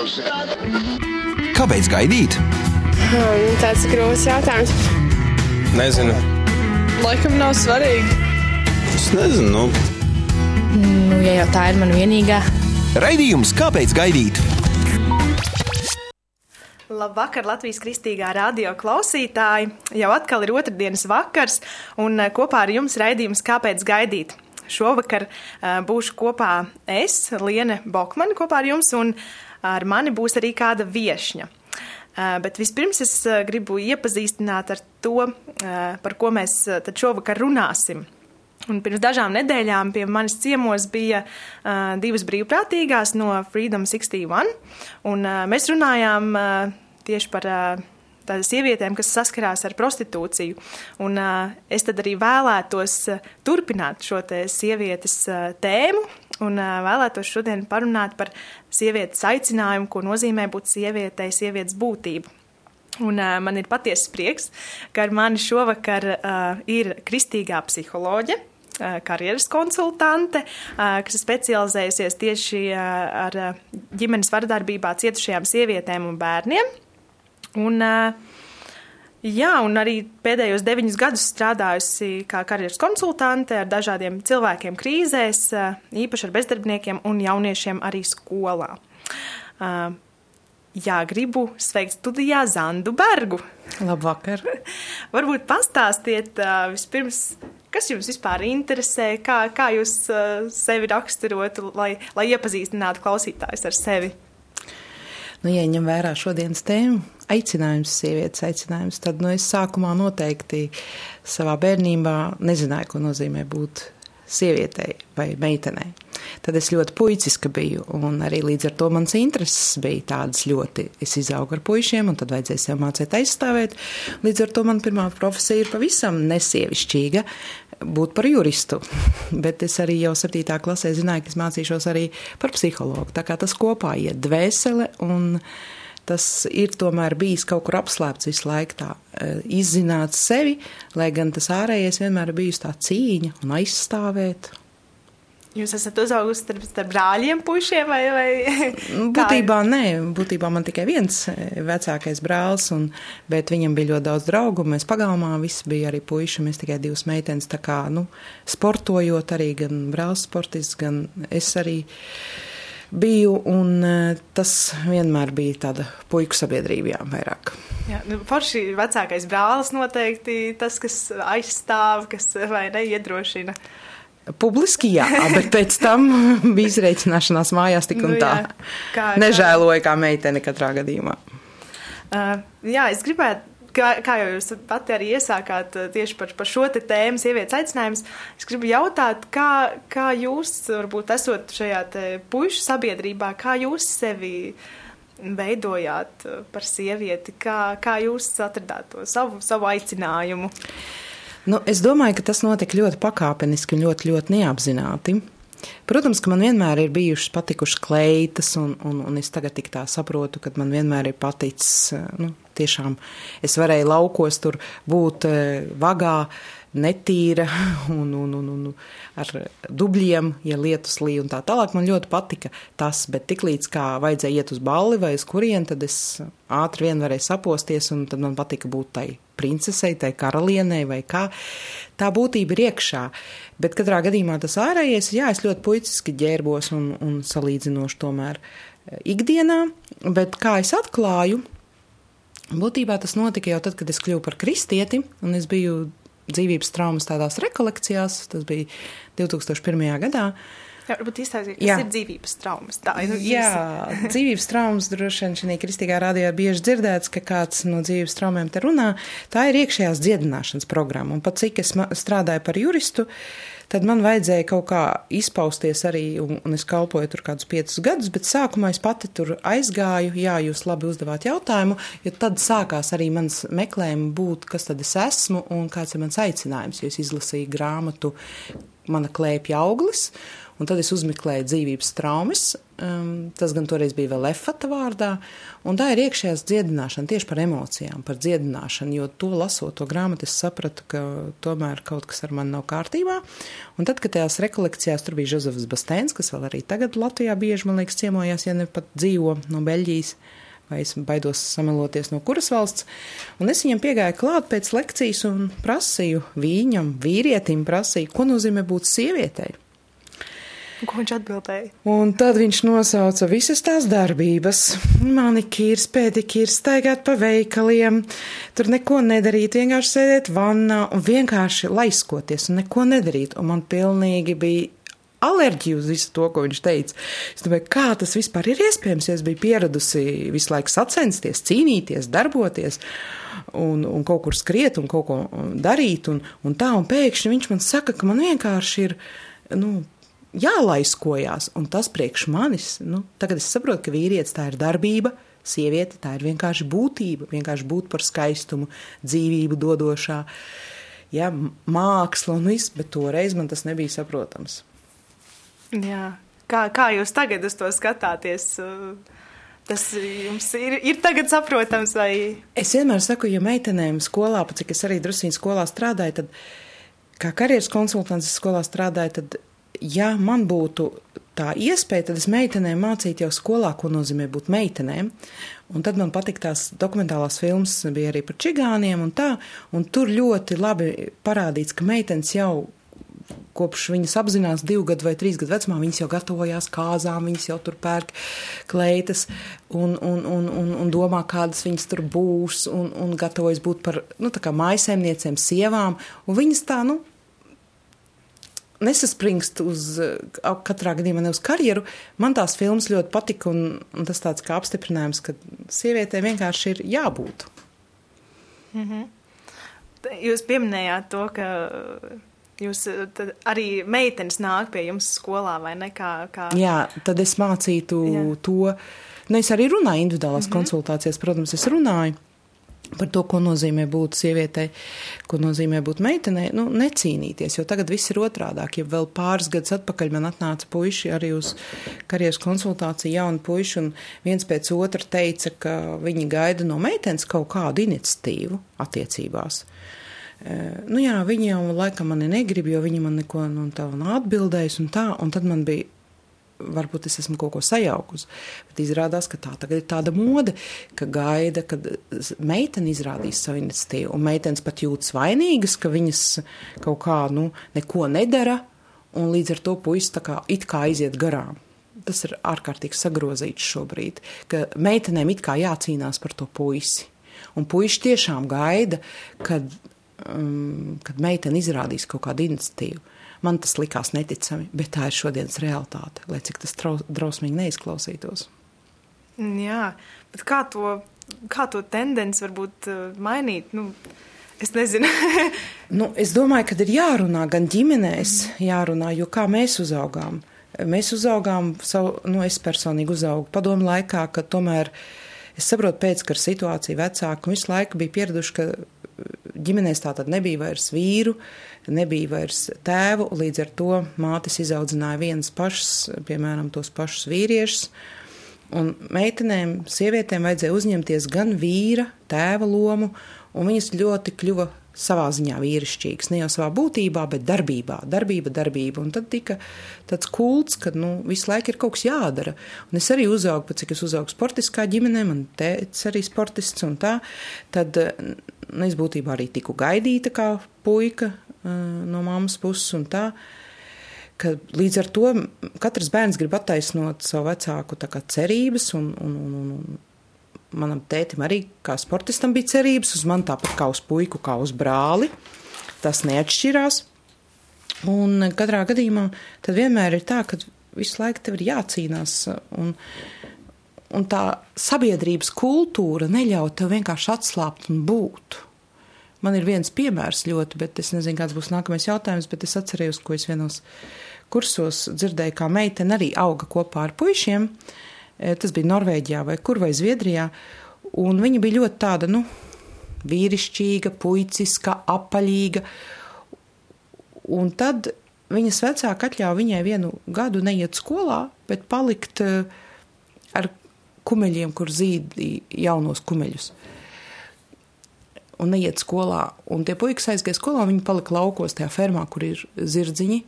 Kāpēc gaidīt? Hmm, tāds grūts jautājums. Nezinu. Laikam nav svarīgi. Es nezinu. Nu. Nu, ja jau tā ir mana vienīgā. Raidījums Kāpēc gaidīt? Labvakar, Latvijas kristīgā radio klausītāji! Jau atkal ir otrdienas vakars, un eh, kopā ar jums raidījums Kāpēc gaidīt? Šovakar uh, būšu kopā es, Liene Bokmane, kopā ar jums, un ar mani būs arī kāda viesņa. Uh, bet vispirms es uh, gribu iepazīstināt ar to, par ko mēs šovakar runāsim. Un pirms dažām nedēļām pie manis ciemos bija uh, divas brīvprātīgās no Freedom 61, un uh, mēs runājām uh, tieši par uh, tādām sievietēm, kas saskarās ar prostitūciju. Un, uh, es tad arī vēlētos uh, turpināt šo sievietes uh, tēmu un uh, vēlētos šodien parunāt par sievietes aicinājumu, ko nozīmē būt sievietei, sievietes būtību. Un, uh, man ir patiesa prieks, ka ar mani šovakar uh, ir kristīgā psiholoģe, karjeras konsultante, kas ir specializējusies tieši ar ģimenes vardarbībā cietušajām sievietēm un bērniem. Un, jā, un arī pēdējos deviņus gadus strādājusi kā karjeras konsultante ar dažādiem cilvēkiem krīzēs, īpaši ar bezdarbniekiem un jauniešiem arī skolā. Jā, gribu sveikt studijā Zandu Bergu. Labvakar! Varbūt pastāstiet vispirms, kas jums vispār interesē, kā, kā jūs sevi raksturotu, lai, lai iepazīstinātu klausītājus ar sevi. Nu, ja ņem vērā šodienas tēmu, aicinājums, sievietes aicinājums, tad nu, es sākumā noteikti savā bērnībā nezināju, ko nozīmē būt sievietei vai meitenei. Tad es ļoti puiciska biju, un arī līdz ar to mans intereses bija tādas ļoti. Es izaugu ar puišiem, un tad vajadzēja sev mācīt aizstāvēt. Līdz ar to man pirmā profesija ir pavisam nesievišķīga būt par juristu. Bet es arī jau 7. klasē zināju, ka es mācīšos arī par psihologu. Tā kā tas kopā iet dvēsele un tas ir tomēr bijis kaut kur apslēpts visu laiku tā e, izzināt sevi, lai gan tas ārējais vienmēr ir bijusi tā cīņa un aizstāvēt Jūs esat uzaugusi starp, starp brāļiem, pušiem vai, vai Būtībā nē, būtībā man tikai viens eh, vecākais brālis, un, bet viņam bija ļoti daudz draugu. Mēs pagalmā visi bija arī puiši, mēs tikai divas meitenes. Tā kā, nu, sportojot arī gan brālis sportists, gan es arī biju, un eh, tas vienmēr bija tāda puiku sabiedrība, jā, vairāk. Jā, nu, forši vecākais brālis noteikti tas, kas aizstāv, kas vai neiedrošina. Publiski jā, bet pēc tam bija izreikināšanās mājās tik un nu, tā. Jā, kā, Nežēloju kā meitene katrā gadījumā. Uh, jā, es gribētu kā, kā jau jūs pati arī iesākāt uh, tieši par, par šo tēmu, sievietes aicinājums, es gribu jautāt, kā, kā jūs, varbūt esot šajā puišu sabiedrībā, kā jūs sevi veidojāt uh, par sievieti, kā, kā jūs atradāt to savu, savu aicinājumu? Uh, Nu, es domāju, ka tas notika ļoti pakāpeniski un ļoti, ļoti neapzināti. Protams, ka man vienmēr ir bijušas patikušas kleitas, un, un, un es tagad tik tā saprotu, ka man vienmēr ir paticis, nu, tiešām es varēju laukos tur būt eh, vagā, netīra un, un, un, un ar dubļiem, ja lietus līja un tā tālāk. Man ļoti patika tas, bet tiklīdz kā vajadzēja iet uz balli vai uz kurien, tad es ātri vien varēju saposties un tad man patika būt tai princesei, tai karalienei vai kā. Tā būtība ir iekšā, bet katrā gadījumā tas ārējais, jā, es ļoti puiciski ģērbos un, un salīdzinoši tomēr ikdienā, bet kā es atklāju, Būtībā tas notika jau tad, kad es kļuvu par kristieti, un es biju dzīvības traumas tādās rekolekcijās. Tas bija 2001. gadā. Jā, varbūt izstāstīt, kas Jā. ir dzīvības traumas. Tā nu, Jā, dzīvības traumas droši vien šī kristīgā rādījā bieži dzirdēts, ka kāds no dzīves traumēm te runā. Tā ir iekšējās dziedināšanas programma. Un pat cik es strādāju par juristu, uh, tad man vajadzēja kaut kā izpausties arī, un, es kalpoju tur kādus piecus gadus, bet sākumā es pati tur aizgāju, jā, jūs labi uzdevāt jautājumu, jo tad sākās arī mans meklējumi būt, kas tad es esmu un kāds ir mans aicinājums, jo es izlasīju grāmatu Mana klēpja auglis, un tad es uzmeklēju dzīvības traumas. Um, tas gan toreiz bija vēl Efata vārdā, un tā ir iekšējās dziedināšana tieši par emocijām, par dziedināšanu, jo to lasot to grāmatu, es sapratu, ka tomēr kaut kas ar mani nav kārtībā. Un tad, kad tajās rekolekcijās tur bija Žozefs Bastēns, kas vēl arī tagad Latvijā bieži, man liekas, ciemojās, ja ne pat dzīvo no Beļģijas, vai es baidos sameloties no kuras valsts. Un es viņam piegāju klāt pēc lekcijas un prasīju viņam, vīrietim, prasīju, ko nozīmē būt sievietei. Ko viņš atbildēja? Un tad viņš nosauca visas tās darbības. Manikīrs, pēdikīrs, staigāt pa veikaliem, tur neko nedarīt, vienkārši sēdēt vannā un vienkārši laiskoties un neko nedarīt. Un man pilnīgi bija alerģiju uz visu to, ko viņš teica. Es domāju, kā tas vispār ir iespējams, ja es biju pieradusi visu laiku sacensties, cīnīties, darboties. Un, un kaut kur skriet un kaut ko darīt, un, un tā, un pēkšņi viņš man saka, ka man vienkārši ir, nu, jālaiskojās, un tas priekš manis, nu, tagad es saprotu, ka vīrietis tā ir darbība, sieviete tā ir vienkārši būtība, vienkārši būt par skaistumu, dzīvību dodošā, ja, māksla un viss, bet toreiz man tas nebija saprotams. Jā. Kā, kā jūs tagad uz to skatāties? Tas jums ir, ir tagad saprotams, vai? Es vienmēr saku, ja meitenēm skolā, pat cik es arī drusīņi skolā strādāju, tad, kā karjeras konsultants skolā strādāju, tad ja man būtu tā iespēja, tad es meitenēm mācītu jau skolā, ko nozīmē būt meitenēm. Un tad man patīk tās dokumentālās filmas, bija arī par čigāniem un tā, un tur ļoti labi parādīts, ka meitenes jau kopš viņas apzinās divu gadu vai trīs gadu vecumā, viņas jau gatavojās kāzām, viņas jau tur pērk kleitas un, un, un, un, un domā, kādas viņas tur būs, un, un gatavojas būt par, nu, tā kā maisaimniecēm, sievām, un viņas tā, nu, nesaspringst uz katrā gadījumā ne uz karjeru. Man tās filmas ļoti patika, un, un tas tāds kā apstiprinājums, ka sievietē vienkārši ir jābūt. Mm -hmm. Jūs pieminējāt to, ka jūs arī meitenes nāk pie jums skolā, vai ne? Kā, kā... Jā, tad es mācītu Jā. to. Nu, es arī runāju individuālās mm -hmm. konsultācijās, protams, es runāju par to, ko nozīmē būt sievietei, ko nozīmē būt meitenei, nu, necīnīties, jo tagad viss ir otrādāk. Ja vēl pāris gadus atpakaļ man atnāca puiši arī uz karjeras konsultāciju, jauni puiši, un viens pēc otra teica, ka viņi gaida no meitenes kaut kādu iniciatīvu attiecībās. E, nu jā, viņi jau laikam mani negrib, jo viņi man neko nu, tādu nav atbildējis, un tā, un tad man bija varbūt es esmu kaut ko sajaukusi. Bet izrādās, ka tā tagad ir tāda mode, ka gaida, kad meitene izrādīs savu iniciatīvu. Un meitenes pat jūtas vainīgas, ka viņas kaut kā nu, neko nedara, un līdz ar to puisis kā it kā aiziet garām. Tas ir ārkārtīgi sagrozīts šobrīd, ka meitenēm it kā jācīnās par to puisi. Un puiši tiešām gaida, kad, um, kad meitene izrādīs kaut kādu iniciatīvu. Man tas likās neticami, bet tā ir šodienas realitāte, lai cik tas drausmīgi neizklausītos. Jā, bet kā to, kā to tendenci varbūt uh, mainīt? Nu, es nezinu. nu, es domāju, ka ir jārunā gan ģimenēs, jārunā, jo kā mēs uzaugām. Mēs uzaugām, savu, nu, es personīgi uzaugu padomu laikā, ka tomēr es saprotu pēckara situāciju vecāku, visu laiku bija pieraduši, ka ģimenēs tā tad nebija vairs vīru, nebija vairs tēvu, līdz ar to mātes izaudzināja vienas pašas, piemēram, tos pašus vīriešus. Un meitenēm, sievietēm vajadzēja uzņemties gan vīra, tēva lomu, un viņas ļoti kļuva savā ziņā vīrišķīgas, ne jau savā būtībā, bet darbībā, darbība, darbība. Un tad tika tāds kults, ka nu, visu laiku ir kaut kas jādara. Un es arī uzaugu, pat cik es uzaugu sportiskā ģimenē, man tēvs arī sportists un tā, tad nu, es būtībā arī tiku gaidīta kā puika no mammas puses un tā. Līdz ar to katrs bērns grib attaisnot savu vecāku cerības, un, un, un, un manam tētim arī kā sportistam bija cerības uz mani tāpat kā uz puiku, kā uz brāli. Tas neatšķirās. Un katrā gadījumā tad vienmēr ir tā, ka visu laiku tev ir jācīnās. Un, un tā sabiedrības kultūra neļauj tev vienkārši atslābt un būt. Man ir viens piemērs ļoti, bet es nezinu, kāds būs nākamais jautājums, bet es atcerējos, ko es vienos kursos dzirdēju, kā meitene arī auga kopā ar puišiem. E, tas bija Norvēģijā vai kur vai Zviedrijā, un viņa bija ļoti tāda, nu, vīrišķīga, puiciska, apaļīga. Un tad viņas vecāki atļāva viņai vienu gadu neiet skolā, bet palikt uh, ar kumeļiem, kur zīdīja jaunos kumeļus. Un neiet skolā. Un tie puikas aizgāja skolā, viņi palika laukos tajā fermā, kur ir zirdziņi.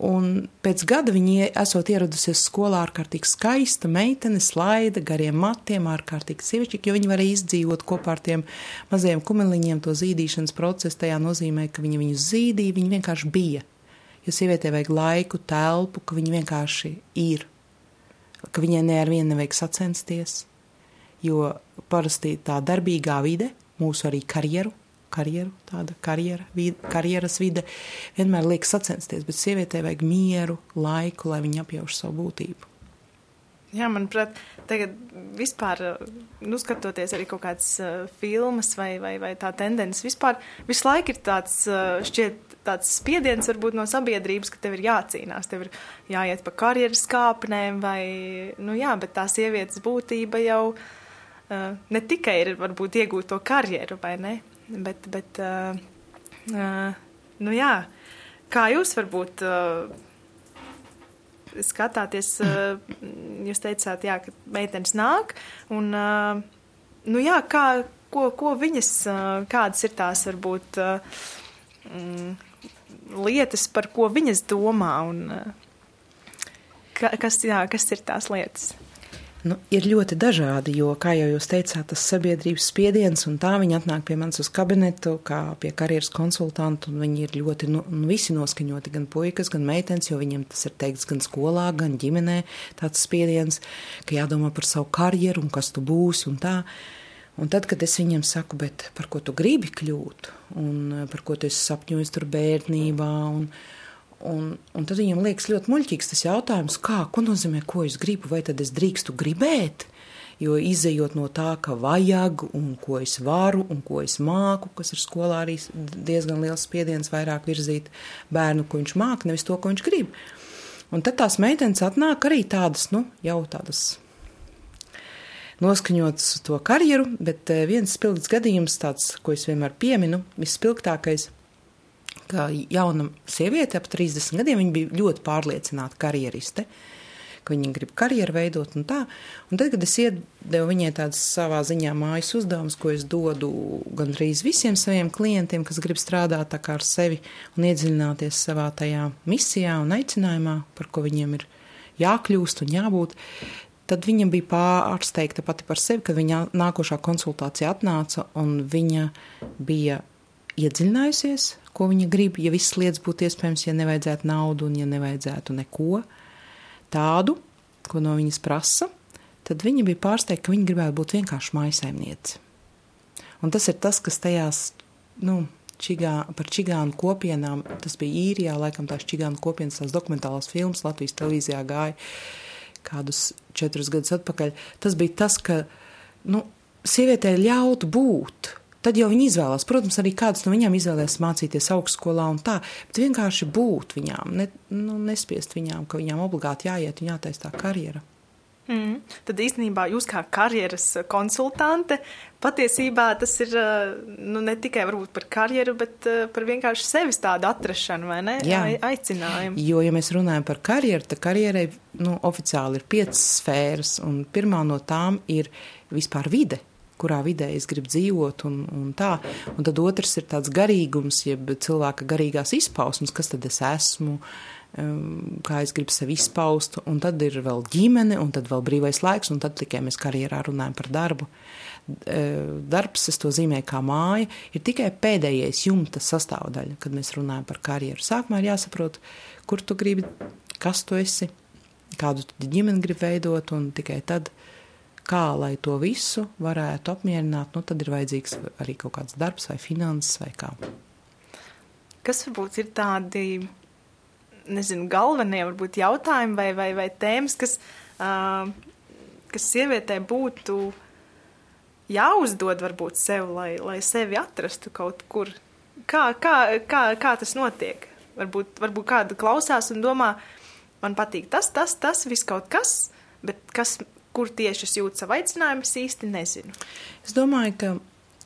Un pēc gada viņa esot ieradusies skolā ārkārtīgi skaista meitene, slaida, gariem matiem, ārkārtīgi sievišķīga, jo viņa varēja izdzīvot kopā ar tiem mazajiem kumeliņiem to zīdīšanas procesu. Tajā nozīmē, ka viņa viņus zīdīja, viņa vienkārši bija. Jo sievietē vajag laiku, telpu, ka viņa vienkārši ir. Ka viņai ne ar vienu nevajag sacensties, jo parasti tā darbīgā vide, mūsu arī karjeru, karjeru, tāda karjera, vid, karjeras vide, vienmēr liek sacensties, bet sievietē vajag mieru, laiku, lai viņa apjauš savu būtību. Jā, manuprāt, tagad vispār, nu, skatoties arī kaut kādas uh, filmas vai, vai, vai tā tendence, vispār visu laiku ir tāds, uh, šķiet, tāds spiediens varbūt no sabiedrības, ka tev ir jācīnās, tev ir jāiet pa karjeras kāpnēm vai, nu jā, bet tā sievietes būtība jau uh, ne tikai ir varbūt iegūt to karjeru, vai ne, bet, bet uh, uh, nu jā, kā jūs varbūt skatāties, jūs teicāt, jā, ka meitenes nāk, un, nu jā, kā, ko, ko viņas, kādas ir tās varbūt mm, lietas, par ko viņas domā, un ka, kas, jā, kas ir tās lietas? Nu, ir ļoti dažādi, jo, kā jau jūs teicāt, tas sabiedrības spiediens, un tā viņi atnāk pie manis uz kabinetu, kā pie karjeras konsultantu, un viņi ir ļoti, nu, visi noskaņoti, gan puikas, gan meitenes, jo viņiem tas ir teikts gan skolā, gan ģimenē, tāds spiediens, ka jādomā par savu karjeru, un kas tu būsi, un tā. Un tad, kad es viņiem saku, bet par ko tu gribi kļūt, un par ko tu esi sapņojis tur bērnībā, un, Un, un tad viņam liekas ļoti muļķīgs tas jautājums, kā, ko nozīmē, ko es gribu, vai tad es drīkstu gribēt. Jo izējot no tā, ka vajag, un ko es varu, un ko es māku, kas ir skolā arī diezgan liels spiediens vairāk virzīt bērnu, ko viņš māca, nevis to, ko viņš grib. Un tad tās meitenes atnāk arī tādas, nu, jau tādas noskaņotas to karjeru, bet eh, viens spilgts gadījums, tāds, ko es vienmēr pieminu, visspilgtākais ka jauna sieviete ap 30 gadiem bija ļoti pārliecināta karjeriste. Viņa grib karjeru veidot un tā. Un tad, kad es iedevu viņai tādas savā ziņā mājas uzdevumus, ko es dodu gandrīz visiem saviem klientiem, kas grib strādāt tā kā ar sevi un iedziļināties savā tajā misijā un aicinājumā, par ko viņiem ir jākļūst un jābūt, tad viņa bija pārsteigta pati par sevi, kad viņa nākošā konsultācija atnāca un viņa bija iedziļinājusies, ko viņa grib, ja visas lietas būtu iespējams, ja nevajadzētu naudu un ja nevajadzētu neko tādu, ko no viņas prasa, tad viņa bija pārsteigta, ka viņa gribētu būt vienkārši maisaimniece. Un tas ir tas, kas tajās, nu, čigā, par čigānu kopienām, tas bija īrijā, laikam tās čigānu kopienas, tās dokumentālās filmas Latvijas televīzijā gāja kādus četrus gadus atpakaļ. Tas bija tas, ka, nu, sievietē ļaut būt, Tad jau viņi izvēlās, protams, arī kādas no viņām izvēlēs mācīties augstskolā un tā, bet vienkārši būt viņām, ne, nu, nespiest viņām, ka viņām obligāti jāiet un jātaisa tā karjera. Mm. Tad īstenībā jūs kā karjeras konsultante patiesībā tas ir nu, ne tikai par karjeru, bet par vienkārši sevis tādu atrašanu vai ne? Jā. aicinājumu. Jo, ja mēs runājam par karjeru, tad karjerai nu, oficiāli ir piecas sfēras, un pirmā no tām ir vispār vide kurā vidē es gribu dzīvot, un, un tā. Un tad otrs ir tāds garīgums, jeb cilvēka garīgās izpausmes, kas tad es esmu, um, kā es gribu sevi izpaust, un tad ir vēl ģimene, un tad vēl brīvais laiks, un tad tikai mēs karjerā runājam par darbu. Uh, darbs, es to zīmēju kā māja, ir tikai pēdējais jumta sastāvdaļa, kad mēs runājam par karjeru. Sākumā ir jāsaprot, kur tu gribi, kas tu esi, kādu ģimeni gribi veidot, un tikai tad uh, kā lai to visu varētu apmierināt, nu, tad ir vajadzīgs arī kaut kāds darbs vai finanses vai kā. Kas varbūt ir tādi, nezinu, galvenie varbūt jautājumi vai, vai, vai tēmas, kas, uh, kas sievietē būtu jāuzdod varbūt sev, lai, lai sevi atrastu kaut kur? Kā, kā, kā, kā tas notiek? Varbūt, varbūt kāda klausās un domā, man patīk tas, tas, tas, viss kaut kas, bet kas, kur tieši es jūtu savu aicinājumu, es īsti nezinu. Es domāju, ka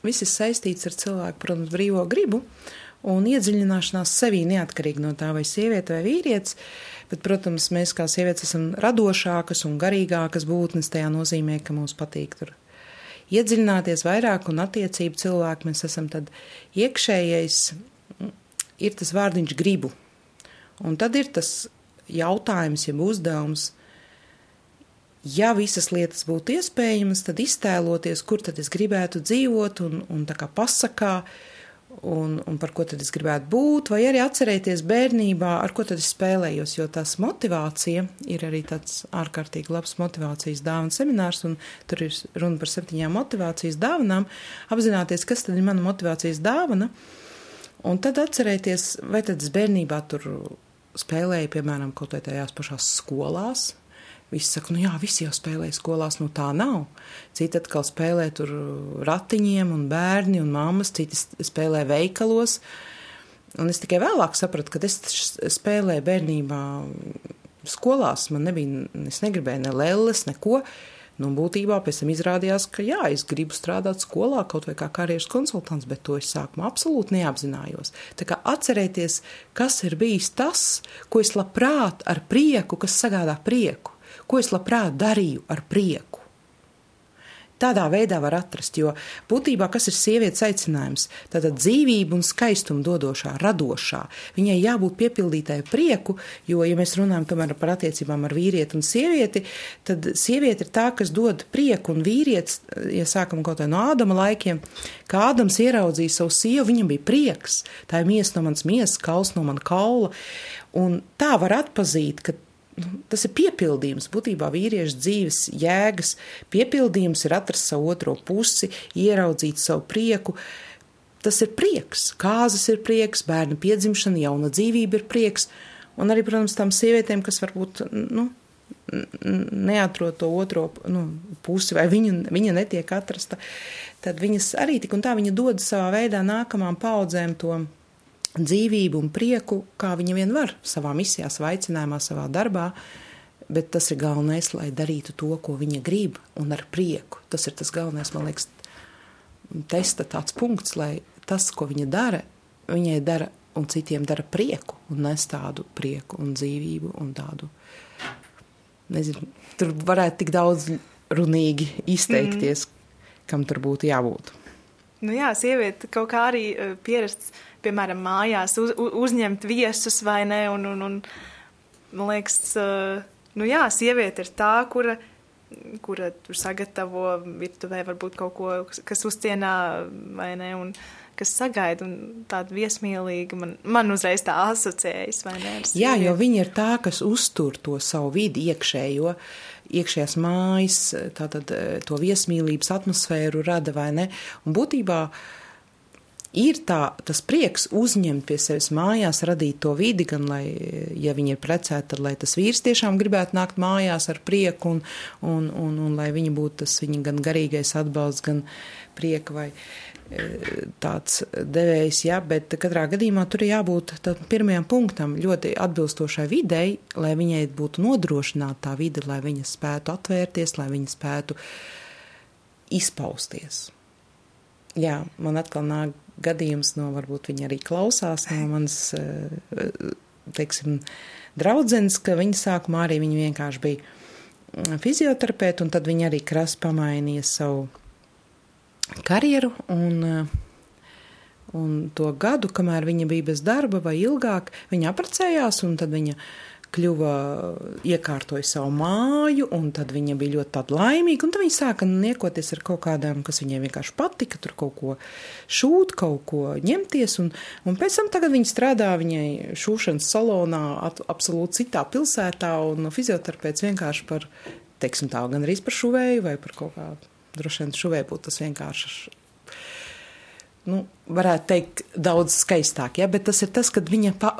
viss ir saistīts ar cilvēku, protams, brīvo gribu. un iedziļināšanās sevī neatkarīgi no tā, vai sieviete vai vīrietis. Bet, protams, mēs kā sievietes esam radošākas un garīgākas būtnes. Tajā nozīmē, ka mums patīk tur iedziļināties vairāk un attiecību cilvēki. Mēs esam tad iekšējais, ir tas vārdiņš gribu. Un tad ir tas jautājums, jeb uzdevums, ja visas lietas būtu iespējamas, tad iztēloties, kur tad es gribētu dzīvot un, un tā kā pasakā, un, un par ko tad es gribētu būt, vai arī atcerēties bērnībā, ar ko tad es spēlējos, jo tās motivācija ir arī tāds ārkārtīgi labs motivācijas dāvana seminārs, un tur ir runa par septiņām motivācijas dāvanām, apzināties, kas tad ir mana motivācijas dāvana, un tad atcerēties, vai tad es bērnībā tur spēlēju, piemēram, kaut vai tajās pašās skolās, Visi saka, nu jā, visi jau spēlē skolās, nu tā nav. Citi atkal spēlē tur ratiņiem un bērni un mammas, citi spēlē veikalos. Un es tikai vēlāk sapratu, ka es spēlēju bērnībā skolās. Man nebija, es negribēju ne lelles, neko. Nu, būtībā pēc tam izrādījās, ka jā, es gribu strādāt skolā, kaut vai kā karjeras konsultants, bet to es sākumā absolūti neapzinājos. Tā kā atcerēties, kas ir bijis tas, ko es labprāt ar prieku, kas sagādā prieku ko es labprāt darīju ar prieku. Tādā veidā var atrast, jo būtībā kas ir sievietes aicinājums? Tātad dzīvība un skaistuma dodošā, radošā. Viņai jābūt piepildītai prieku, jo, ja mēs runājam tomēr par attiecībām ar vīrieti un sievieti, tad sieviete ir tā, kas dod prieku, un vīrietis, ja sākam kaut kā no Ādama laikiem, kā Ādams ieraudzīja savu sievu, viņam bija prieks. Tā ir miesa no manas miesas, kauls no mana kaula. Un tā var atpazīt, ka tas ir piepildījums. Būtībā vīriešu dzīves jēgas piepildījums ir atrast savu otro pusi, ieraudzīt savu prieku. Tas ir prieks, kāzas ir prieks, bērnu piedzimšana, jauna dzīvība ir prieks. Un arī, protams, tām sievietēm, kas varbūt nu, neatrod to otro nu, pusi, vai viņa, viņa netiek atrasta, tad viņas arī tik un tā viņa dod savā veidā nākamām paudzēm to dzīvību un prieku, kā viņa vien var savā misijā, savā aicinājumā, savā darbā. Bet tas ir galvenais, lai darītu to, ko viņa grib, un ar prieku. Tas ir tas galvenais, man liekas, testa tāds punkts, lai tas, ko viņa dara, viņai dara un citiem dara prieku, un nes tādu prieku un dzīvību un tādu. Nezinu, tur varētu tik daudz runīgi izteikties, mm. kam tur būtu jābūt. Nu jā, sieviete kaut kā arī uh, pierasts piemēram, mājās uz, uzņemt viesus vai ne. Un, un, un, man liekas, nu jā, sieviete ir tā, kura, kura tur sagatavo virtuvē varbūt kaut ko, kas uzcienā vai ne. Un, kas sagaida, un tāda viesmīlīga man, man uzreiz tā asociējas. Ne, Jā, jo viņa ir tā, kas uztur to savu vidi iekšējo, iekšējās mājas, tātad to viesmīlības atmosfēru rada vai ne. Un būtībā uh, ir tā, tas prieks uzņemt pie sevis mājās, radīt to vidi, gan lai, ja viņi ir precēti, tad lai tas vīrs tiešām gribētu nākt mājās ar prieku un, un, un, un lai viņa būtu tas viņa gan garīgais atbalsts, gan prieka vai e, tāds devējs, jā, bet katrā gadījumā tur ir jābūt pirmajam punktam ļoti atbilstošai videi, lai viņai būtu nodrošināta tā vide, lai viņa spētu atvērties, lai viņa spētu izpausties. Jā, man atkal nāk gadījums, no varbūt viņa arī klausās no manas, eh, teiksim, draudzenes, ka viņa sākumā arī viņa vienkārši bija fizioterapeita, un tad viņa arī krasi pamainīja savu karjeru, un, eh, un to gadu, kamēr viņa bija bez darba vai ilgāk, viņa aprecējās, un tad viņa kļuva, iekārtoja savu māju, un tad viņa bija ļoti laimīga. Tad viņa sāka niekoties ar kaut kādām, kas viņai vienkārši patika, tur kaut ko šūt, kaut ko ņemties. Un, un pēc tam viņa strādā viņai šūšanas salonā, at, absolūti citā pilsētā, un fizioterapeits vienkārši par, teiksim tā, gan arī par šuvēju vai par kaut kādu. Droši vien šuvēju būtu tas vienkārši nu, varētu teikt, daudz skaistāk. Ja? Bet tas ir tas, kad viņa pa,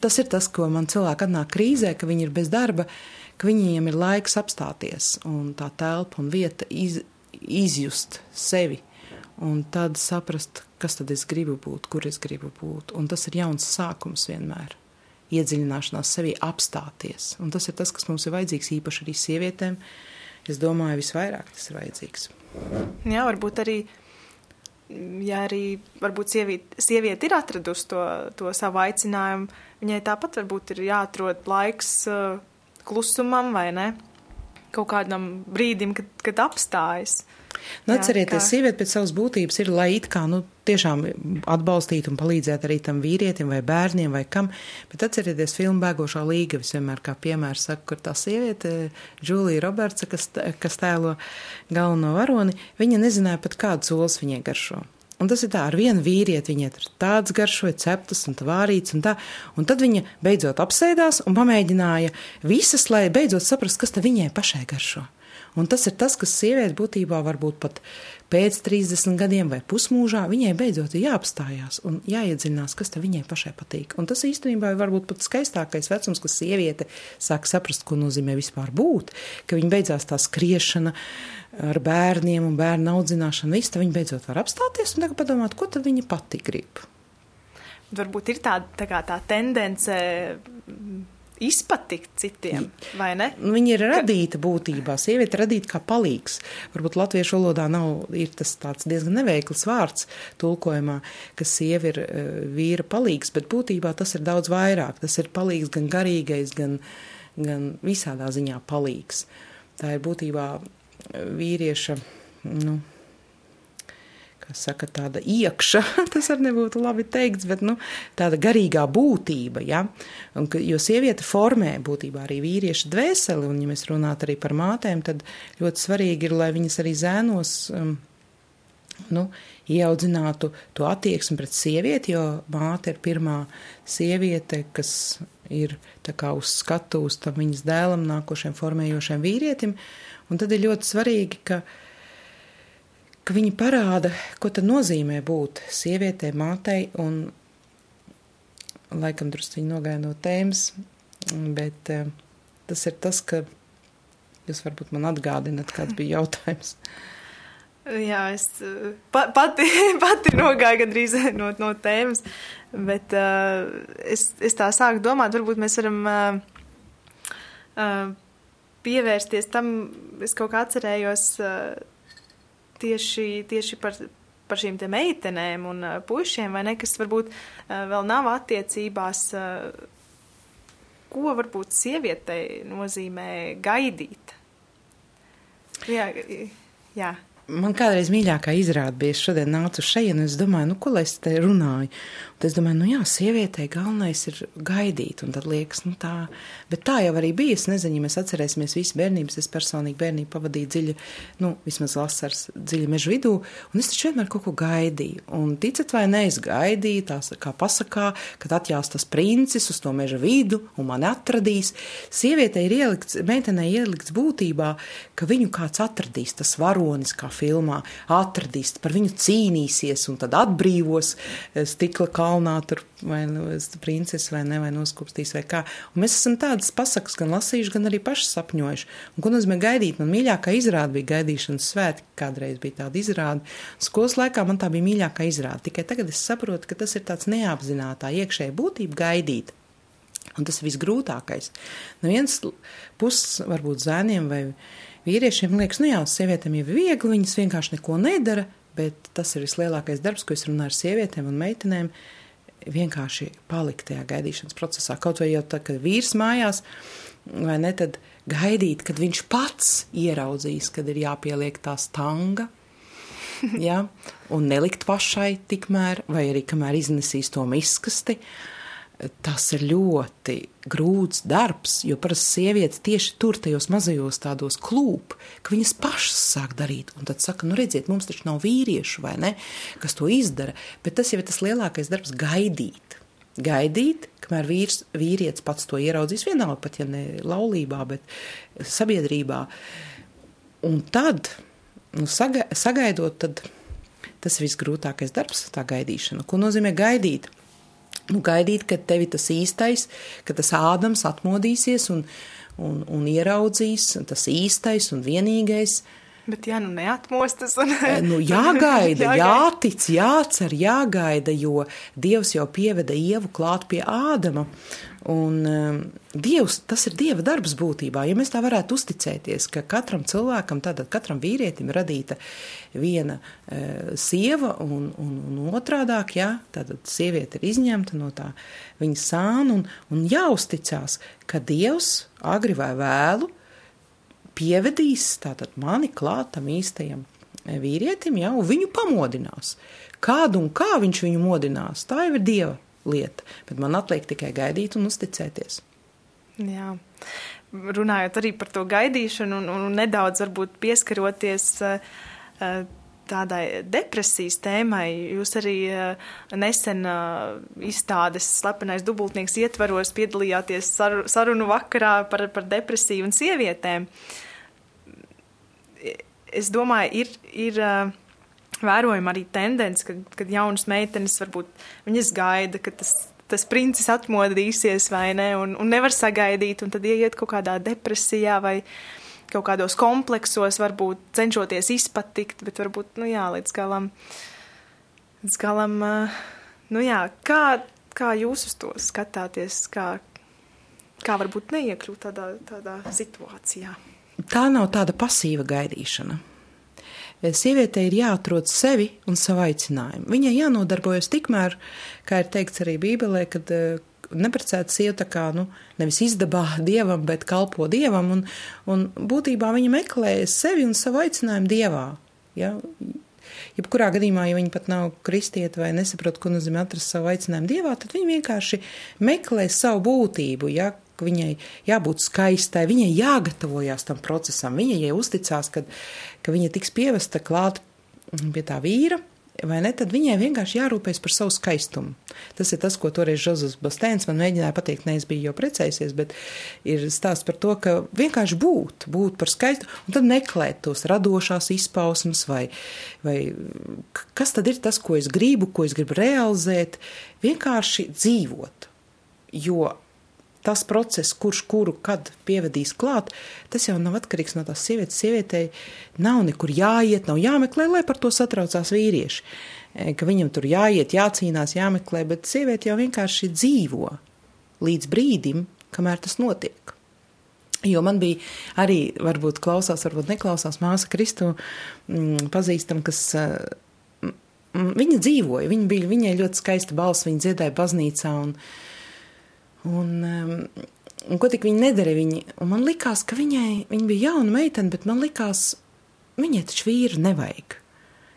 Tas ir tas, ko man cilvēki atnāk krīzē, ka viņi ir bez darba, ka viņiem ir laiks apstāties un tā telpa un vieta iz, izjust sevi. Un tad saprast, kas tad es gribu būt, kur es gribu būt. Un tas ir jauns sākums vienmēr. Iedziļināšanās sevī, apstāties. Un tas ir tas, kas mums ir vajadzīgs, īpaši arī sievietēm. Es domāju, visvairāk tas ir vajadzīgs. Jā, varbūt arī ja arī varbūt sieviete, sieviete ir atradusi to, to savu aicinājumu, viņai tāpat varbūt ir jāatrod laiks uh, klusumam vai ne? Kaut kādam brīdim, kad, kad apstājas. Nu, atcerieties, kā... sieviete pēc savas būtības ir, lai it kā, nu, tiešām atbalstītu un palīdzētu arī tam vīrietim vai bērniem vai kam, bet atcerieties filmu Bēgošā līga, es vienmēr kā piemēru saku, kur tā sieviete, Džūlija Robertsa, kas, kas tēlo galveno varoni, viņa nezināja pat kādu solis viņai garšo. Un tas ir tā, ar vienu vīrieti viņai ir tāds garšoja, ceptas un vārīts un tā. Un tad viņa beidzot apsēdās un pamēģināja visas, lai beidzot saprastu, kas te viņai pašai garšo. Un tas ir tas, kas sieviete būtībā varbūt pat pēc 30 gadiem vai pusmūžā viņai beidzot ir jāapstājās un jāiedziļinās, kas te viņai pašai patīk. Un tas īstenībā ir varbūt pat skaistākais vecums, kad sieviete sāk saprast, ko nozīmē vispār būt, ka viņa beidzās tā skriešana ar bērniem un bērnu audzināšanu, viss, tad viņa beidzot var apstāties un tagad padomāt, ko tad viņa pati grib. Varbūt ir tāda tā, tā tendence izpatikt citiem, vai ne? Nu, viņa ir radīta būtībā, sieviete radīta kā palīgs. Varbūt latviešu valodā nav, ir tas tāds diezgan neveikls vārds tulkojumā, ka sievi ir uh, vīra palīgs, bet būtībā tas ir daudz vairāk. Tas ir palīgs gan garīgais, gan, gan visādā ziņā palīgs. Tā ir būtībā vīrieša, nu, saka, tāda iekša, tas arī nebūtu labi teikts, bet nu, tāda garīgā būtība. Ja? Un, jo sieviete formē būtībā arī vīrieša dvēseli, un, ja mēs runātu arī par mātēm, tad ļoti svarīgi ir, lai viņas arī zēnos. Um, Nu, ieaudzinātu to attieksmi pret sievieti, jo māte ir pirmā sieviete, kas ir uz skatuves tam viņas dēlam, nākošajam formējošajam vīrietim. Un tad ir ļoti svarīgi, ka uh, ka viņi parāda, ko tad nozīmē būt sievietei, mātei, un laikam drusku viņi nogāja no tēmas, bet uh, tas ir tas, ka jūs varbūt man atgādinat, kāds bija jautājums. Jā, es pa, pati, pati nogāju gandrīz no, no tēmas, bet uh, es, es tā sāku domāt, varbūt mēs varam uh, uh, pievērsties tam, es kaut kā atcerējos. Uh, tieši, tieši par, par šīm te meitenēm un uh, puišiem, vai ne, kas varbūt uh, vēl nav attiecībās, uh, ko varbūt sievietei nozīmē gaidīt? Jā, jā. Man kādreiz mīļākā izrāda bija, es šodien nācu šeit, un es domāju, nu, ko lai es te runāju. Un es domāju, nu jā, sievietei galvenais ir gaidīt, un tad liekas, nu tā, bet tā jau arī bija. Es nezinu, ja mēs atcerēsimies visu bērnības, es personīgi bērnību pavadīju dziļi, nu, vismaz vasaras dziļi mežu vidū, un es taču vienmēr kaut ko gaidīju. Un ticat vai ne, es gaidīju, tās kā pasakā, kad atjās tas princis uz to meža vidu un mani atradīs. Sievietei ir ielikts, meitenei ielikts būtībā, ka viņu kāds atradīs, tas varonis, kā filmā, atradīs, par viņu cīnīsies un tad atbrīvos eh, stikla kalnā, tur vai nu, princesi vai ne, vai noskupstīs vai kā. Un mēs esam tādas pasakas gan lasījuši, gan arī paši sapņojuši. Un ko nozīmē gaidīt? Man mīļākā izrāde bija gaidīšanas svētki, kādreiz bija tāda izrāde. Skolas laikā man tā bija mīļākā izrāde. Tikai tagad es saprotu, ka tas ir tāds neapzinātā iekšēja būtība gaidīt. Un tas ir visgrūtākais. No vienas puses, varbūt zēniem vai vīriešiem liekas, nu jā, sievietēm jau ir viegli, viņas vienkārši neko nedara, bet tas ir vislielākais darbs, ko es runāju ar sievietēm un meitenēm. Vienkārši palikt tajā gaidīšanas procesā. Kaut vai jau tā, kad vīrs mājās, vai ne, tad gaidīt, kad viņš pats ieraudzīs, kad ir jāpieliek tā stanga, ja, un nelikt pašai tikmēr, vai arī kamēr iznesīs to miskasti. Uh, tas ir ļoti grūts darbs, jo parasti sievietes tieši tur, tajos mazajos tādos klūp, ka viņas pašas sāk darīt. Un tad saka, nu redziet, mums taču nav vīriešu vai ne, kas to izdara, bet tas jau ir tas lielākais darbs - gaidīt. Gaidīt, kamēr vīrs, vīrietis pats to ieraudzīs, vienalga pat ja ne laulībā, bet sabiedrībā. Un tad, nu, saga, sagaidot, tad tas ir visgrūtākais darbs, tā gaidīšana. Ko nozīmē gaidīt? Nu, gaidīt, kad tevi tas īstais, ka tas ādams atmodīsies un, un, un ieraudzīs tas īstais un vienīgais. Bet, ja nu neatmostas, un... Eh, nu, jāgaida, jāgaida, jātic, jācer, jāgaida, jo Dievs jau pieveda ievu klāt pie ādama. Un um, Dievs, tas ir Dieva darbs būtībā. Ja mēs tā varētu uzticēties, ka katram cilvēkam, tātad katram vīrietim radīta viena uh, sieva un, un, un otrādāk, jā, tātad sieviete ir izņemta no tā viņa sāna un, un jāuzticās, ka Dievs agri vai vēlu pievedīs tātad mani klātam īstajam vīrietim, jā, un viņu pamodinās. Kādu un kā viņš viņu modinās, tā jau ir Dieva lieta. Bet man atliek tikai gaidīt un uzticēties. Jā. Runājot arī par to gaidīšanu un, un nedaudz varbūt pieskaroties uh, tādai depresijas tēmai, jūs arī uh, nesen uh, izstādes slepenais dubultnieks ietvaros piedalījāties sar, sarunu vakarā par, par depresiju un sievietēm. Es domāju, ir, ir vērojama arī tendence, kad, kad jaunas meitenes varbūt viņas gaida, ka tas, tas princis atmodīsies vai ne, un, un nevar sagaidīt, un tad ieiet kaut kādā depresijā vai kaut kādos kompleksos, varbūt cenšoties izpatikt, bet varbūt, nu jā, līdz galam, līdz galam, nu jā, kā, kā jūs uz to skatāties, kā, kā varbūt neiekļūt tādā, tādā situācijā? Tā nav tāda pasīva gaidīšana sievietei ir jāatrod sevi un savu aicinājumu. Viņai jānodarbojas tikmēr, kā ir teikts arī Bībelē, kad eh, neprecēta sieva kā, nu, nevis izdabā dievam, bet kalpo dievam, un, un būtībā viņa meklē sevi un savu aicinājumu dievā. Ja? Jebkurā gadījumā, ja viņi pat nav kristieti vai nesaprot, ko nozīmē atrast savu aicinājumu dievā, tad viņi vienkārši meklē savu būtību, ja, ka viņai jābūt skaistai, viņai jāgatavojas tam procesam, viņai jāuzticās, ka, ka viņa tiks pievesta klāt pie tā vīra. Vai ne? Tad viņai vienkārši jārūpējas par savu skaistumu. Tas ir tas, ko toreiz Žozefs Bastēns man mēģināja pateikt. Ne es biju jau precējusies, bet ir stāsts par to, ka vienkārši būt, būt par skaistu, un tad meklēt tos radošās izpausmes, vai, vai kas tad ir tas, ko es gribu, ko es gribu realizēt. Vienkārši dzīvot. Jo tas process, kurš kuru kad pievedīs klāt, tas jau nav atkarīgs no tās sievietes. Sievietei nav nekur jāiet, nav jāmeklē, lai par to satraucās vīrieši. E, ka viņam tur jāiet, jācīnās, jāmeklē, bet sieviete jau vienkārši dzīvo līdz brīdim, kamēr tas notiek. Jo man bija arī, varbūt klausās, varbūt neklausās māsa Kristu mm, pazīstam, kas mm, viņa dzīvoja. Viņa bija, viņai ļoti skaista balss, viņa dziedāja baznīcā un, uh, Un, um, un ko tik viņa nedarīja? Viņa, un man likās, ka viņai viņa bija jauna meitene, bet man likās, viņai taču vīru nevajag.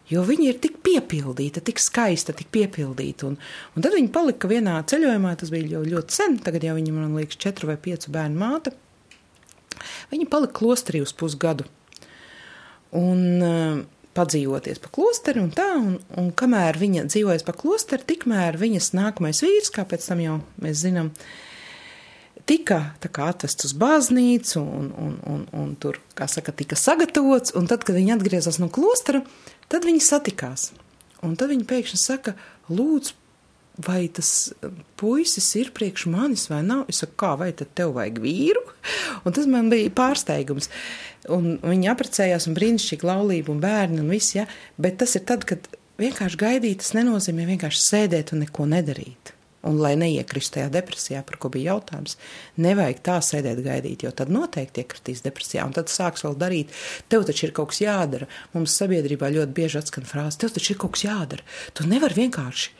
Jo viņa ir tik piepildīta, tik skaista, tik piepildīta. Un, un tad viņa palika vienā ceļojumā, tas bija jau ļoti sen, tagad jau viņa, man liekas, četru vai piecu bērnu māte. Viņa palika klosterī uz pusgadu. Un, uh, padzīvoties pa klosteri un tā, un, un kamēr viņa dzīvojas pa klosteri, tikmēr viņas nākamais vīrs, kā pēc tam jau mēs zinām, tika atvests uz baznīcu un, un, un, un tur, kā saka, tika sagatavots, un tad, kad viņi atgriezās no klostera, tad viņi satikās. Un tad viņi pēkšņi saka, lūdzu, vai tas puisis ir priekš manis vai nav. Es saku, kā, vai tad tev vajag vīru? Un tas man bija pārsteigums. Un viņi apprecējās un brīnišķīgi laulība un bērni un viss, ja? bet tas ir tad, kad vienkārši gaidīt, tas nenozīmē vienkārši sēdēt un neko nedarīt. Un, lai neiekrist tajā depresijā, par ko bija jautājums, nevajag tā sēdēt, gaidīt, jo tad noteikti iekritīs depresijā. Un tad sāks vēl darīt, tev taču ir kaut kas jādara. Mums sabiedrībā ļoti bieži atskan frāze, tev taču ir kaut kas jādara. Tu nevari vienkārši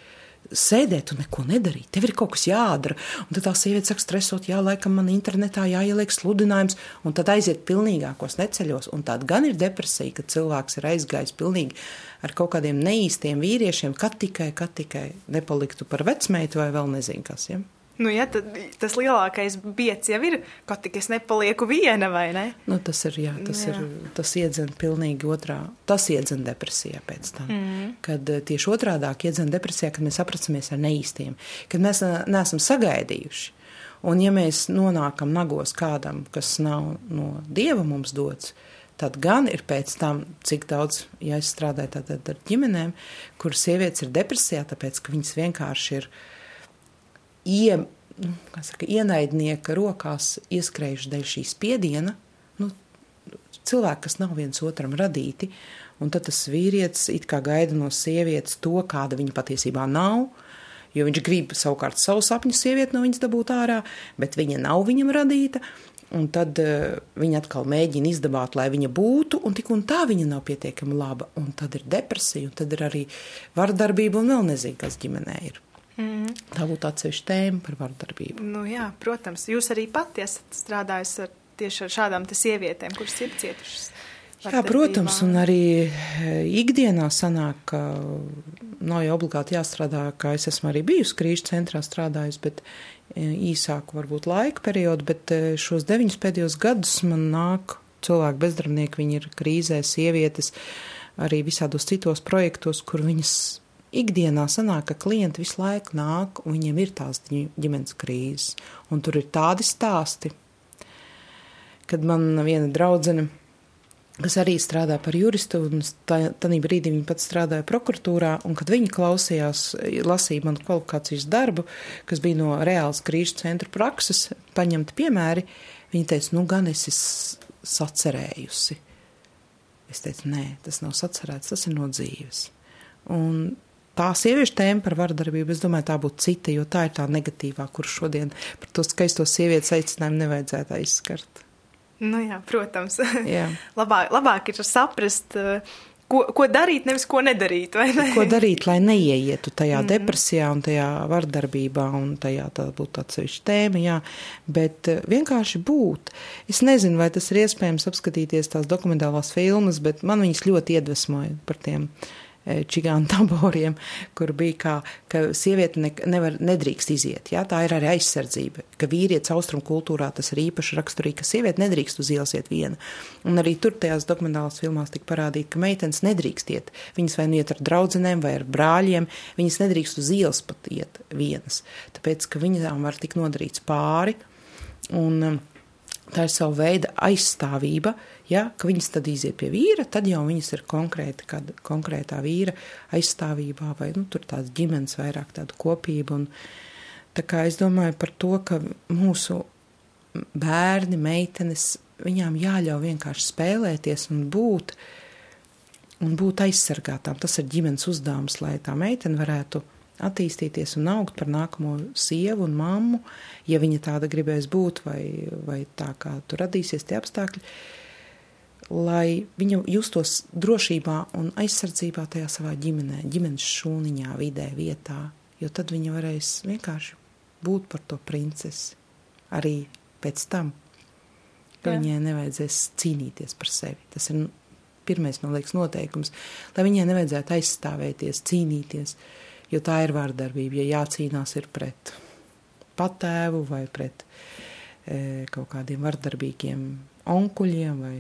sēdēt un neko nedarīt. Tev ir kaut kas jādara. Un tad tā sieviete saka, stresot, jā, laikam man internetā jāieliek sludinājums, un tad aiziet pilnīgākos neceļos. Un tāda gan ir depresija, kad cilvēks ir aizgājis pilnīgi ar kaut kādiem neīstiem vīriešiem, kad tikai, kad tikai nepaliktu par vecmeitu vai vēl nezinu kas. Ja? Nu, ja, tas lielākais biets jau ir, ka tik es nepalieku viena, vai ne? Nu, tas ir, jā, tas jā. ir, tas iedzen pilnīgi otrā, tas iedzen depresijā pēc tam. Mm. Kad eh, tieši otrādāk iedzen depresijā, kad mēs apracamies ar neīstiem, kad mēs neesam sagaidījuši. Un ja mēs nonākam nagos kādam, kas nav no Dieva mums dots, tad gan ir pēc tam, cik daudz, ja es strādāju tātad ar ģimenēm, kur sievietes ir depresijā, tāpēc, ka viņas vienkārši ir ie, saka, ienaidnieka rokās ieskrējuši dēļ šī spiediena, nu, cilvēki, kas nav viens otram radīti, un tad tas vīrietis it kā gaida no sievietes to, kāda viņa patiesībā nav, jo viņš grib savukārt savu sapņu sievieti no viņas dabūt ārā, bet viņa nav viņam radīta. Un tad uh, viņa atkal mēģina izdabāt, lai viņa būtu, un tik un tā viņa nav pietiekami laba. Un tad ir depresija, un tad ir arī vardarbība, un vēl nezinu, kas ģimenē ir. Mm. Tā būtu atsevišķa tēma par vardarbību. Nu, jā, protams, jūs arī pati esat strādājusi ar tieši ar šādām sievietēm, kuras ir cietušas. Jā, protams, un arī eh, ikdienā sanāk, ka nav jau obligāti jāstrādā, kā es esmu arī bijusi krīžu centrā strādājusi, bet eh, īsāku varbūt laika periodu, bet eh, šos deviņus pēdējos gadus man nāk cilvēki bezdarbnieki, viņi ir krīzē, sievietes, arī visādos citos projektos, kur viņas ikdienā sanāk, ka klienti visu laiku nāk un viņiem ir tās ģimenes krīzes. Un tur ir tādi stāsti, kad man viena draudzene kas arī strādā par juristu, un tādā brīdī viņa pat strādāja prokuratūrā, un kad viņa klausījās, lasīja manu kvalifikācijas darbu, kas bija no reāls krīžu centra prakses, paņemti piemēri, viņa teica, nu gan es esmu sacerējusi. Es teicu, nē, tas nav sacerēts, tas ir no dzīves. Un tā sieviešu tēma par vardarbību, es domāju, tā būtu cita, jo tā ir tā negatīvā, kur šodien par to skaisto sievietes aicinājumu nevajadzētu aizskart. Nu jā, protams. Jā. labāk, labāk ir saprast, ko, ko darīt, nevis ko nedarīt. Ne? Ko darīt, lai neieietu tajā mm. depresijā un tajā vardarbībā, un tajā tā būtu atsevišķa tēma, jā. Bet eh, vienkārši būt. Es nezinu, vai tas ir iespējams apskatīties tās dokumentālās filmas, bet man viņas ļoti iedvesmoja par tiem čigānu taboriem, kur bija kā, ka sieviete ne, nevar, nedrīkst iziet. Jā, tā ir arī aizsardzība, ka vīrietis austrumu kultūrā tas ir īpaši raksturīgi, ka sieviete nedrīkst uz ielas iet viena. Un arī tur tajās dokumentālās filmās tika parādīt, ka meitenes nedrīkst iet. Viņas vai nu iet ar draudzenēm vai ar brāļiem, viņas nedrīkst uz ielas pat iet vienas, tāpēc, ka viņām var tik nodarīts pāri. Un, um, tā ir sava veida aizstāvība. Ja, ka viņas tad iziet pie vīra, tad jau viņas ir konkrēti, kad konkrētā vīra aizstāvībā vai nu, tur tāda ģimenes vairāk tāda kopība. Un, tā kā es domāju par to, ka mūsu bērni, meitenes, viņām jāļauj vienkārši spēlēties un būt, un būt aizsargātām. Tas ir ģimenes uzdevums, lai tā meitene varētu attīstīties un augt par nākamo sievu un mammu, ja viņa tāda gribēs būt, vai, vai tā kā tur radīsies tie apstākļi, lai viņa justos drošībā un aizsardzībā tajā savā ģimenē, ģimenes šūniņā, vidē, vietā, jo tad viņa varēs vienkārši būt par to princesi arī pēc tam, ka Jā. viņai nevajadzēs cīnīties par sevi. Tas ir pirmais, man liekas, noteikums, lai viņai nevajadzētu aizstāvēties, cīnīties. Jo tā ir vārdarbība, ja jācīnās ir pret patēvu vai pret e, kaut kādiem vardarbīgiem onkuļiem vai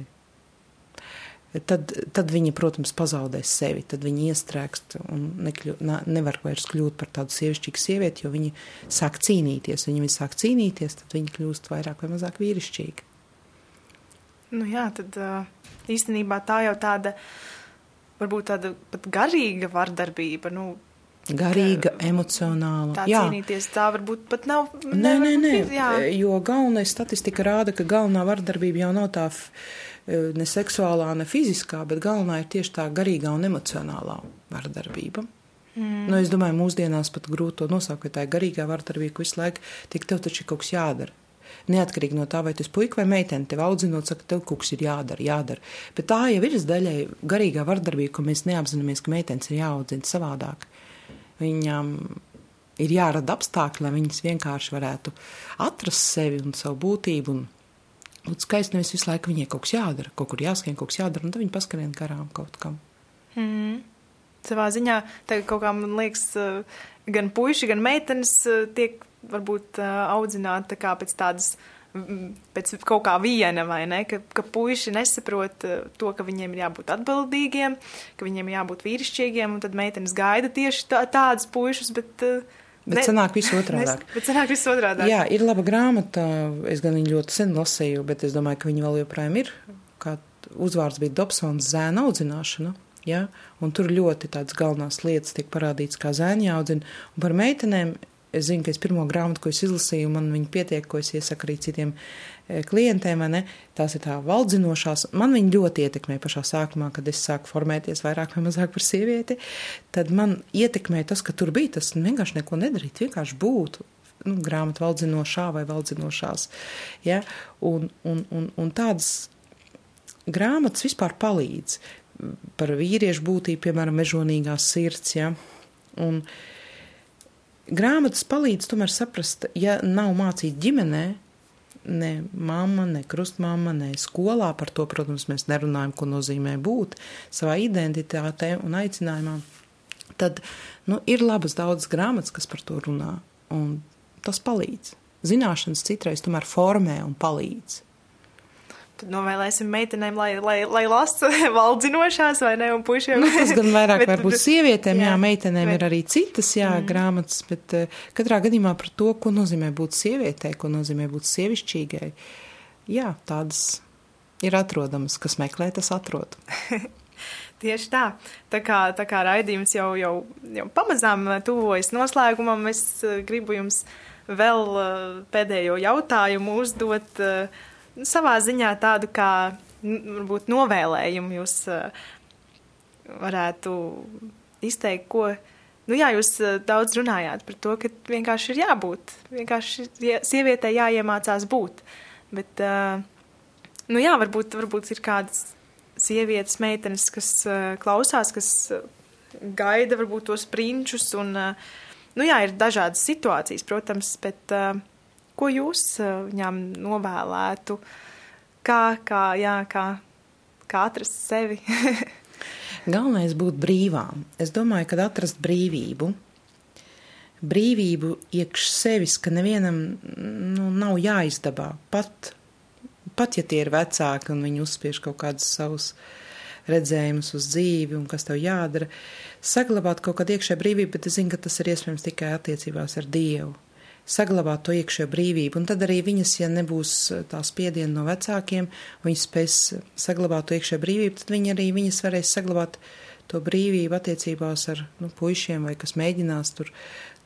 tad, tad viņa, protams, pazaudēs sevi, tad viņa iestrēgst un nekļu, ne, nevar vairs kļūt par tādu sievišķīgu sievieti, jo viņa sāk cīnīties. Viņa, viņa sāk cīnīties, tad viņa kļūst vairāk vai mazāk vīrišķīga. Nu jā, tad īstenībā tā jau tāda, varbūt tāda pat garīga vardarbība, nu, Garīga, emocionāla. Tā jā. cīnīties, tā varbūt pat nav. Nē, nē, nē, jā. jo galvenais statistika rāda, ka galvenā vardarbība jau nav tā ne seksuālā, ne fiziskā, bet galvenā ir tieši tā garīgā un emocionālā vardarbība. Mm. Nu, es domāju, mūsdienās pat grūti to nosaukt, ka tā ir garīgā vardarbība, ka visu laiku tik tev taču ir kaut kas jādara. Neatkarīgi no tā, vai tas puika vai meitene tev audzinot, saka, tev kaut kas ir jādara, jādara. Bet tā jau ir daļai garīgā vardarbība, ka mēs neapzināmies, ka meitenes ir jāaudzina savādāk. Viņam ir jārada apstākļi, lai viņas vienkārši varētu atrast sevi un savu būtību. Un, un skaisti nevis visu laiku viņai kaut kas jādara, kaut kur jāskrien, kaut kas jādara, un tad viņi paskrien garām kaut kam. Mm. Savā ziņā tā kaut kā man liekas, eh, gan puiši, gan meitenes eh, tiek varbūt eh, audzināti tā pēc tādas pēc kaut kā viena, vai ne? Ka, ka puiši nesaprot eh, to, ka viņiem ir jābūt atbildīgiem, ka viņiem ir jābūt vīrišķīgiem, un tad meitenes gaida tieši tā, tādus puišus, bet. Eh, bet ne, sanāk visu otrādi. Bet sanāk visu otrādi. Jā, ir laba grāmata. Es gan viņu ļoti sen lasīju, bet es domāju, ka viņa vēl joprojām ir. Kā uzvārds bija Dobsons zēna audzināšana. Ja? Un tur ļoti tādas galvenās lietas tiek parādītas, kā zēni jāaudzina. Un par meitenēm es zinu, ka es pirmo grāmatu, ko es izlasīju, man viņa pietiek, ko es iesaku arī citiem e, klientiem, tās ir tā valdzinošās. Man viņa ļoti ietekmē pašā sākumā, kad es sāku formēties vairāk vai mazāk par sievieti. Tad man ietekmē tas, ka tur bija tas vienkārši neko nedarīt, vienkārši būt. Nu, grāmatu valdzinošā vai valdzinošās. Ja? Un, un, un, un tādas grāmatas vispār palīdz par vīriešu būtību, piemēram, mežonīgās sirds. Ja? Un, uh, grāmatas palīdz tomēr saprast, ja nav mācīts ģimenē, ne mamma, ne krustmāma, ne skolā, par to, protams, mēs nerunājam, ko nozīmē būt savā identitātē un aicinājumā, tad nu, ir labas daudzas grāmatas, kas par to runā, un tas palīdz. Zināšanas citreiz tomēr formē un palīdz. Novēlēsim meitenēm, lai, lai, lai lasa valdzinošās vai ne, un puišiem. Nu, tas gan vairāk bet, varbūt sievietēm, jā, jā meitenēm bet, ir arī citas, jā, mm. grāmatas, bet uh, katrā gadījumā par to, ko nozīmē būt sievietei, ko nozīmē būt sievišķīgai. Jā, tādas ir atrodamas, kas meklē, tas atrod. Tieši tā. Tā kā, tā kā raidījums jau, jau, jau pamazām tuvojas noslēgumam, es uh, gribu jums vēl uh, pēdējo jautājumu uzdot. Uh, savā ziņā tādu kā varbūt novēlējumu jūs varētu izteikt, ko. Nu, jā, jūs daudz runājāt par to, ka vienkārši ir jābūt, vienkārši sievietei jāiemācās būt. Bet, nu jā, varbūt, varbūt ir kādas sievietes, meitenes, kas klausās, kas gaida varbūt tos prinčus un, nu jā, ir dažādas situācijas, protams, bet Ko jūs eh, viņām novēlētu? Kā, kā, jā, kā, kā atrast sevi? Galvenais būt brīvām. Es domāju, ka atrast brīvību, brīvību iekš sevis, ka nevienam nu, nav jāizdabā. Pat, pat ja tie ir vecāki un viņi uzspiež kaut kādus savus redzējumus uz dzīvi un kas tev jādara, saglabāt kaut kādu iekšēju brīvību, bet es zinu, ka tas ir iespējams tikai attiecībās ar Dievu saglabāt to iekšējo brīvību. Un tad arī viņas, ja nebūs eh, tā spiediena no vecākiem, viņas spēs saglabāt to iekšējo brīvību, tad viņi arī viņas varēs saglabāt to brīvību attiecībās ar nu, puišiem vai kas mēģinās tur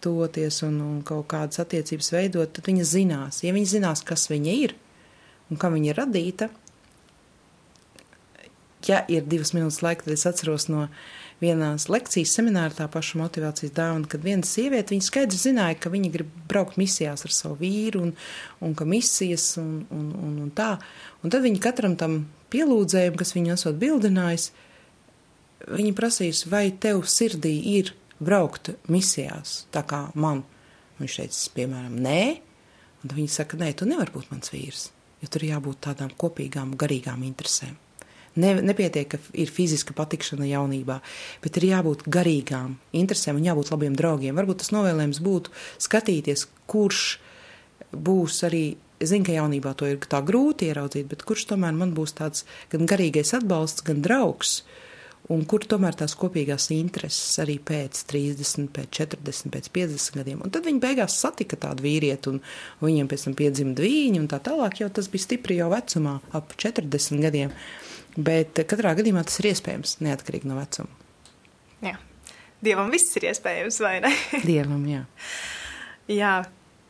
toties un, un kaut kādas attiecības veidot, tad viņa zinās. Ja viņa zinās, kas viņa ir un kā viņa ir radīta, ja ir divas minūtes laika, tad es atceros no vienās lekcijas seminārā tā paša motivācijas dāvana, kad viena sieviete, viņa skaidri zināja, ka viņa grib braukt misijās ar savu vīru un, un ka misijas un, un, un, un tā. Un tad viņa katram tam pielūdzējumam, kas viņu esot bildinājis, viņa prasīs, vai tev sirdī ir braukt misijās, tā kā man. Viņš teica, piemēram, nē, un viņa saka, nē, tu nevari būt mans vīrs, jo tur jābūt tādām kopīgām garīgām interesēm. Ne, nepietiek, ka ir fiziska patikšana jaunībā, bet ir jābūt garīgām interesēm un jābūt labiem draugiem. Varbūt tas novēlējums būtu skatīties, kurš būs arī. Es zinu, ka jaunībā to ir tā grūti ieraudzīt, bet kurš tomēr man būs tāds gan garīgais atbalsts, gan draugs, un kur tomēr tās kopīgās intereses arī pēc 30, pēc 40, pēc 50 gadiem. Un tad viņi beigās satika tādu vīrieti, un, viņiem pēc tam piedzima dvīņi, un tā tālāk jau tas bija stipri jau vecumā, ap 40 gadiem. Bet katrā gadījumā tas ir iespējams, neatkarīgi no vecuma. Jā. Dievam viss ir iespējams, vai ne? Dievam, jā. jā.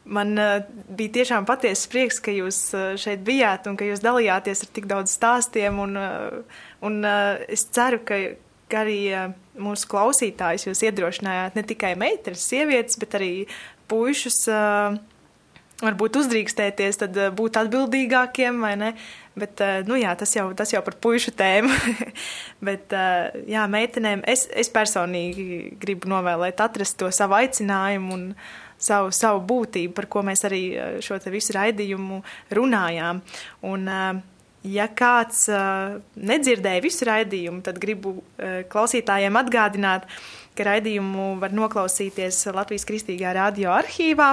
Man uh, bija tiešām patiesa prieks, ka jūs uh, šeit bijāt un ka jūs dalījāties ar tik daudz stāstiem. Un, uh, un es ceru, ka, ka arī mūsu klausītājus jūs iedrošinājāt ne tikai meitenes, sievietes, bet arī puišus. Uh, varbūt uzdrīkstēties, tad uh, būt atbildīgākiem vai ne. Bet, eh, nu jā, tas jau, tas jau par puišu tēmu. Bet, eh, jā, meitenēm es, es personīgi gribu novēlēt atrast to savu aicinājumu un savu, savu būtību, par ko mēs arī eh, šo te visu raidījumu runājām. Un, ja kāds nedzirdēja visu raidījumu, tad gribu klausītājiem atgādināt, ka raidījumu var noklausīties Latvijas Kristīgā radio arhīvā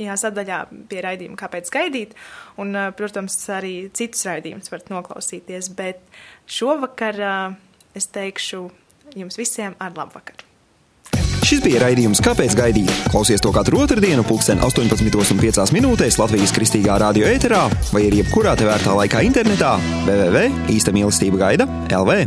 jā, sadaļā pie raidījuma, kāpēc gaidīt. Un, protams, arī citus raidījumus varat noklausīties. Bet šovakar es teikšu jums visiem ar labu vakaru. Šis bija raidījums Kāpēc gaidīt? Klausies to katru otrdienu, pulksten 18,5 minūtēs Latvijas kristīgā radio ēterā vai arī jebkurā tevērtā laikā internetā www. īsta mīlestība gaida LV.